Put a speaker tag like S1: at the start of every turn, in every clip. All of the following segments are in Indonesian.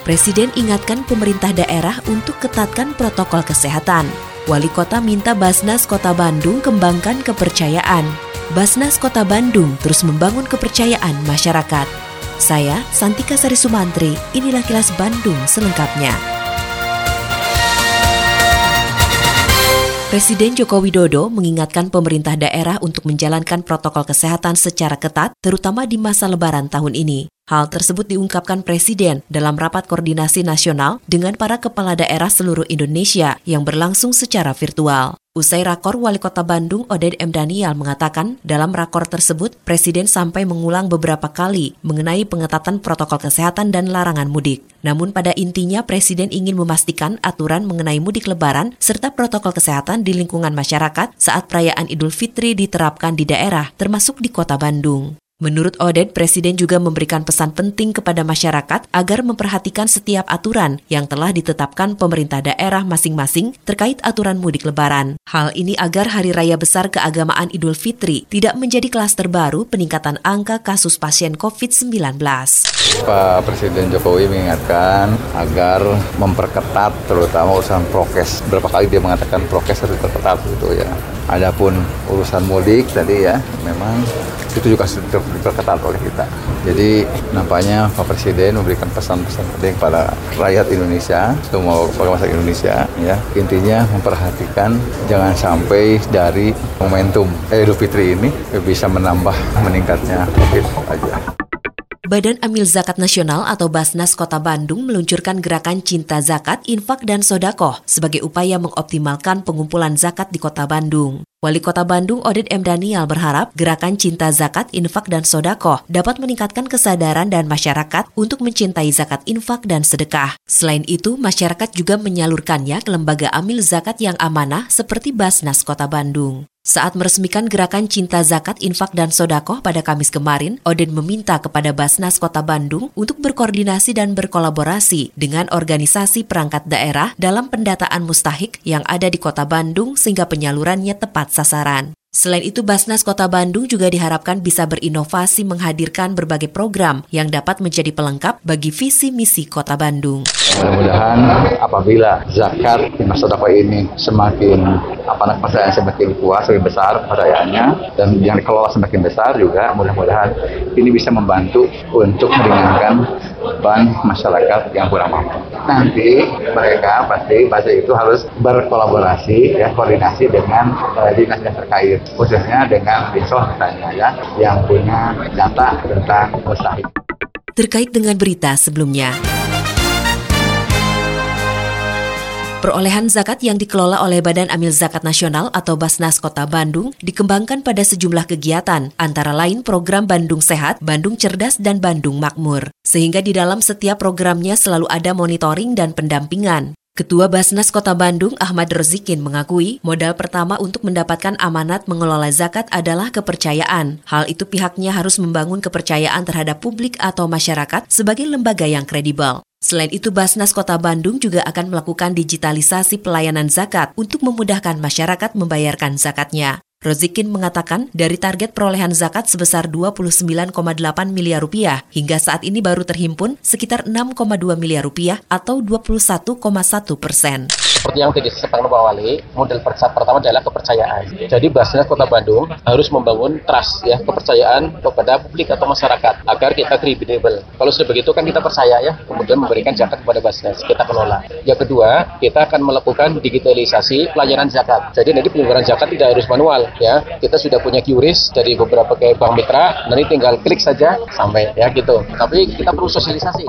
S1: Presiden ingatkan pemerintah daerah untuk ketatkan protokol kesehatan. Wali Kota minta Basnas Kota Bandung kembangkan kepercayaan. Basnas Kota Bandung terus membangun kepercayaan masyarakat. Saya, Santika Sari Sumantri, inilah kilas Bandung selengkapnya. Presiden Joko Widodo mengingatkan pemerintah daerah untuk menjalankan protokol kesehatan secara ketat, terutama di masa lebaran tahun ini. Hal tersebut diungkapkan Presiden dalam rapat koordinasi nasional dengan para kepala daerah seluruh Indonesia yang berlangsung secara virtual. Usai rakor Wali Kota Bandung Oded M. Daniel mengatakan dalam rakor tersebut Presiden sampai mengulang beberapa kali mengenai pengetatan protokol kesehatan dan larangan mudik. Namun pada intinya Presiden ingin memastikan aturan mengenai mudik lebaran serta protokol kesehatan di lingkungan masyarakat saat perayaan Idul Fitri diterapkan di daerah termasuk di Kota Bandung. Menurut Oded, Presiden juga memberikan pesan penting kepada masyarakat agar memperhatikan setiap aturan yang telah ditetapkan pemerintah daerah masing-masing terkait aturan mudik lebaran. Hal ini agar Hari Raya Besar Keagamaan Idul Fitri tidak menjadi klaster baru peningkatan angka kasus pasien COVID-19.
S2: Pak Presiden Jokowi mengingatkan agar memperketat terutama urusan prokes. Berapa kali dia mengatakan prokes harus diperketat gitu ya. Adapun urusan mudik tadi ya memang itu juga sudah diperketat oleh kita. Jadi nampaknya Pak Presiden memberikan pesan-pesan penting kepada rakyat Indonesia, semua warga masyarakat Indonesia ya. Intinya memperhatikan jangan sampai dari momentum Idul Fitri ini bisa menambah meningkatnya COVID aja.
S1: Badan Amil Zakat Nasional atau Basnas Kota Bandung meluncurkan gerakan Cinta Zakat, Infak, dan Sodakoh sebagai upaya mengoptimalkan pengumpulan zakat di Kota Bandung. Wali Kota Bandung Oded M. Daniel berharap gerakan Cinta Zakat, Infak, dan Sodakoh dapat meningkatkan kesadaran dan masyarakat untuk mencintai zakat infak dan sedekah. Selain itu, masyarakat juga menyalurkannya ke lembaga amil zakat yang amanah seperti Basnas Kota Bandung. Saat meresmikan gerakan Cinta Zakat, Infak, dan Sodakoh pada Kamis kemarin, Odin meminta kepada Basnas Kota Bandung untuk berkoordinasi dan berkolaborasi dengan organisasi perangkat daerah dalam pendataan mustahik yang ada di Kota Bandung sehingga penyalurannya tepat sasaran. Selain itu, Basnas Kota Bandung juga diharapkan bisa berinovasi menghadirkan berbagai program yang dapat menjadi pelengkap bagi visi misi Kota Bandung.
S2: Mudah-mudahan apabila zakat masa dakwah ini semakin apa namanya semakin kuat, semakin besar perayaannya dan yang dikelola semakin besar juga mudah-mudahan ini bisa membantu untuk meringankan beban masyarakat yang kurang mampu. Nanti mereka pasti pasti itu harus berkolaborasi ya koordinasi dengan uh, dinas-dinas terkait khususnya dengan Dinsos misalnya ya yang punya data tentang mustahik.
S1: Terkait dengan berita sebelumnya. Perolehan zakat yang dikelola oleh Badan Amil Zakat Nasional atau Basnas Kota Bandung dikembangkan pada sejumlah kegiatan, antara lain program Bandung Sehat, Bandung Cerdas, dan Bandung Makmur. Sehingga di dalam setiap programnya selalu ada monitoring dan pendampingan. Ketua Basnas Kota Bandung Ahmad Rozikin mengakui modal pertama untuk mendapatkan amanat mengelola zakat adalah kepercayaan. Hal itu pihaknya harus membangun kepercayaan terhadap publik atau masyarakat sebagai lembaga yang kredibel. Selain itu, Basnas Kota Bandung juga akan melakukan digitalisasi pelayanan zakat untuk memudahkan masyarakat membayarkan zakatnya. Rozikin mengatakan dari target perolehan zakat sebesar 29,8 miliar rupiah, hingga saat ini baru terhimpun sekitar 6,2 miliar rupiah atau 21,1 persen.
S3: Seperti yang tadi disampaikan Pak Wali, model pertama adalah kepercayaan. Jadi Basnas Kota Bandung harus membangun trust ya, kepercayaan kepada publik atau masyarakat agar kita kredibel. Kalau sudah begitu kan kita percaya ya, kemudian memberikan zakat kepada Basnas, kita kelola. Yang kedua, kita akan melakukan digitalisasi pelayanan zakat. Jadi nanti penyebaran zakat tidak harus manual ya. Kita sudah punya QRIS dari beberapa kayak bank mitra, nanti tinggal klik saja sampai ya gitu. Tapi kita perlu sosialisasi.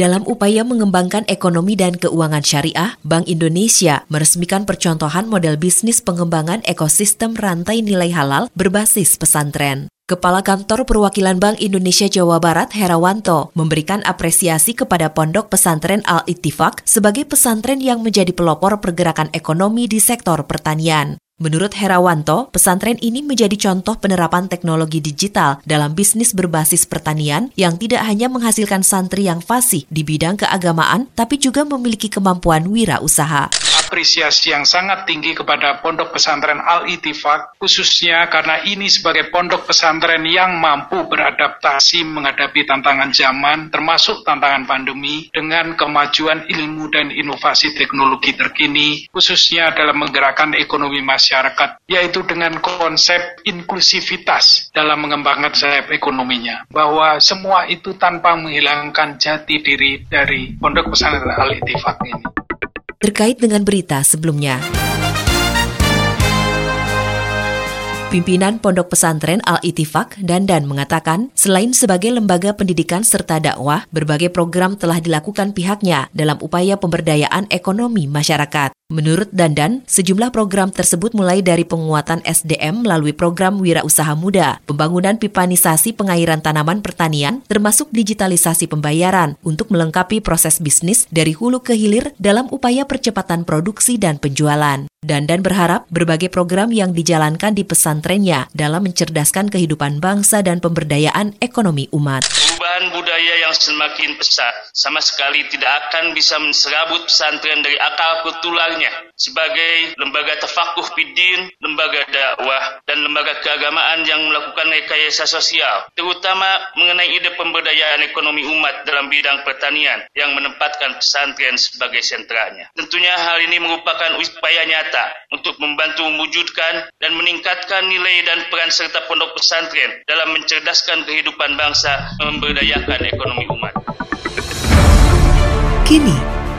S1: Dalam upaya mengembangkan ekonomi dan keuangan syariah, Bank Indonesia meresmikan percontohan model bisnis pengembangan ekosistem rantai nilai halal berbasis pesantren. Kepala Kantor Perwakilan Bank Indonesia Jawa Barat Herawanto memberikan apresiasi kepada Pondok Pesantren Al-Ittifaq sebagai pesantren yang menjadi pelopor pergerakan ekonomi di sektor pertanian. Menurut Herawanto, pesantren ini menjadi contoh penerapan teknologi digital dalam bisnis berbasis pertanian yang tidak hanya menghasilkan santri yang fasih di bidang keagamaan, tapi juga memiliki kemampuan wirausaha
S4: apresiasi yang sangat tinggi kepada Pondok Pesantren Al-Itifak, khususnya karena ini sebagai pondok pesantren yang mampu beradaptasi menghadapi tantangan zaman, termasuk tantangan pandemi, dengan kemajuan ilmu dan inovasi teknologi terkini, khususnya dalam menggerakkan ekonomi masyarakat, yaitu dengan konsep inklusivitas dalam mengembangkan sayap ekonominya, bahwa semua itu tanpa menghilangkan jati diri dari Pondok Pesantren Al-Itifak ini
S1: terkait dengan berita sebelumnya. Pimpinan Pondok Pesantren Al-Itifak Dandan mengatakan, selain sebagai lembaga pendidikan serta dakwah, berbagai program telah dilakukan pihaknya dalam upaya pemberdayaan ekonomi masyarakat. Menurut Dandan, sejumlah program tersebut mulai dari penguatan SDM melalui program Wirausaha Muda, pembangunan pipanisasi pengairan tanaman pertanian, termasuk digitalisasi pembayaran untuk melengkapi proses bisnis dari hulu ke hilir dalam upaya percepatan produksi dan penjualan. Dandan berharap berbagai program yang dijalankan di pesantrennya dalam mencerdaskan kehidupan bangsa dan pemberdayaan ekonomi umat.
S5: Perubahan budaya yang semakin pesat sama sekali tidak akan bisa menserabut pesantren dari akal kutularnya sebagai lembaga tafakuh bidin, lembaga dakwah, dan lembaga keagamaan yang melakukan rekayasa sosial, terutama mengenai ide pemberdayaan ekonomi umat dalam bidang pertanian yang menempatkan pesantren sebagai sentranya. Tentunya hal ini merupakan upaya nyata untuk membantu mewujudkan dan meningkatkan nilai dan peran serta pondok pesantren dalam mencerdaskan kehidupan bangsa memberdayakan ekonomi umat.
S1: Kini,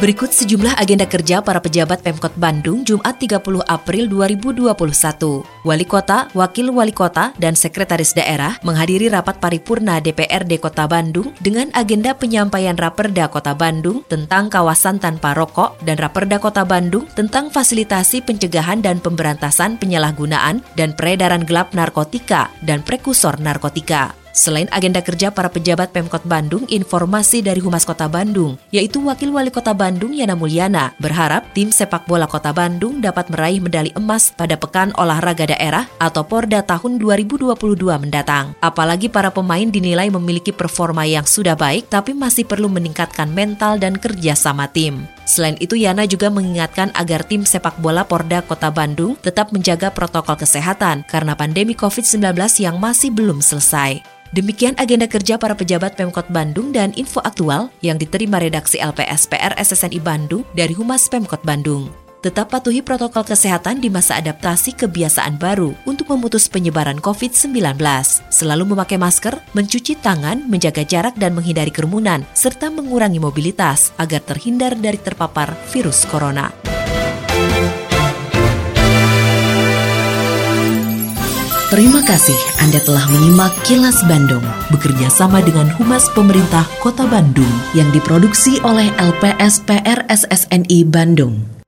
S1: Berikut sejumlah agenda kerja para pejabat Pemkot Bandung Jumat 30 April 2021. Wali Kota, Wakil Wali Kota, dan Sekretaris Daerah menghadiri rapat paripurna DPRD Kota Bandung dengan agenda penyampaian Raperda Kota Bandung tentang kawasan tanpa rokok dan Raperda Kota Bandung tentang fasilitasi pencegahan dan pemberantasan penyalahgunaan dan peredaran gelap narkotika dan prekursor narkotika. Selain agenda kerja para pejabat Pemkot Bandung, informasi dari Humas Kota Bandung, yaitu Wakil Wali Kota Bandung Yana Mulyana, berharap tim sepak bola Kota Bandung dapat meraih medali emas pada Pekan Olahraga Daerah atau Porda tahun 2022 mendatang. Apalagi para pemain dinilai memiliki performa yang sudah baik, tapi masih perlu meningkatkan mental dan kerja sama tim. Selain itu, Yana juga mengingatkan agar tim sepak bola Porda Kota Bandung tetap menjaga protokol kesehatan karena pandemi COVID-19 yang masih belum selesai. Demikian agenda kerja para pejabat Pemkot Bandung dan info aktual yang diterima redaksi LPSPR SSNI Bandung dari Humas Pemkot Bandung. Tetap patuhi protokol kesehatan di masa adaptasi kebiasaan baru untuk memutus penyebaran COVID-19. Selalu memakai masker, mencuci tangan, menjaga jarak dan menghindari kerumunan, serta mengurangi mobilitas agar terhindar dari terpapar virus corona.
S6: Terima kasih Anda telah menyimak Kilas Bandung bekerja sama dengan Humas Pemerintah Kota Bandung yang diproduksi oleh LPSPR SSNI Bandung.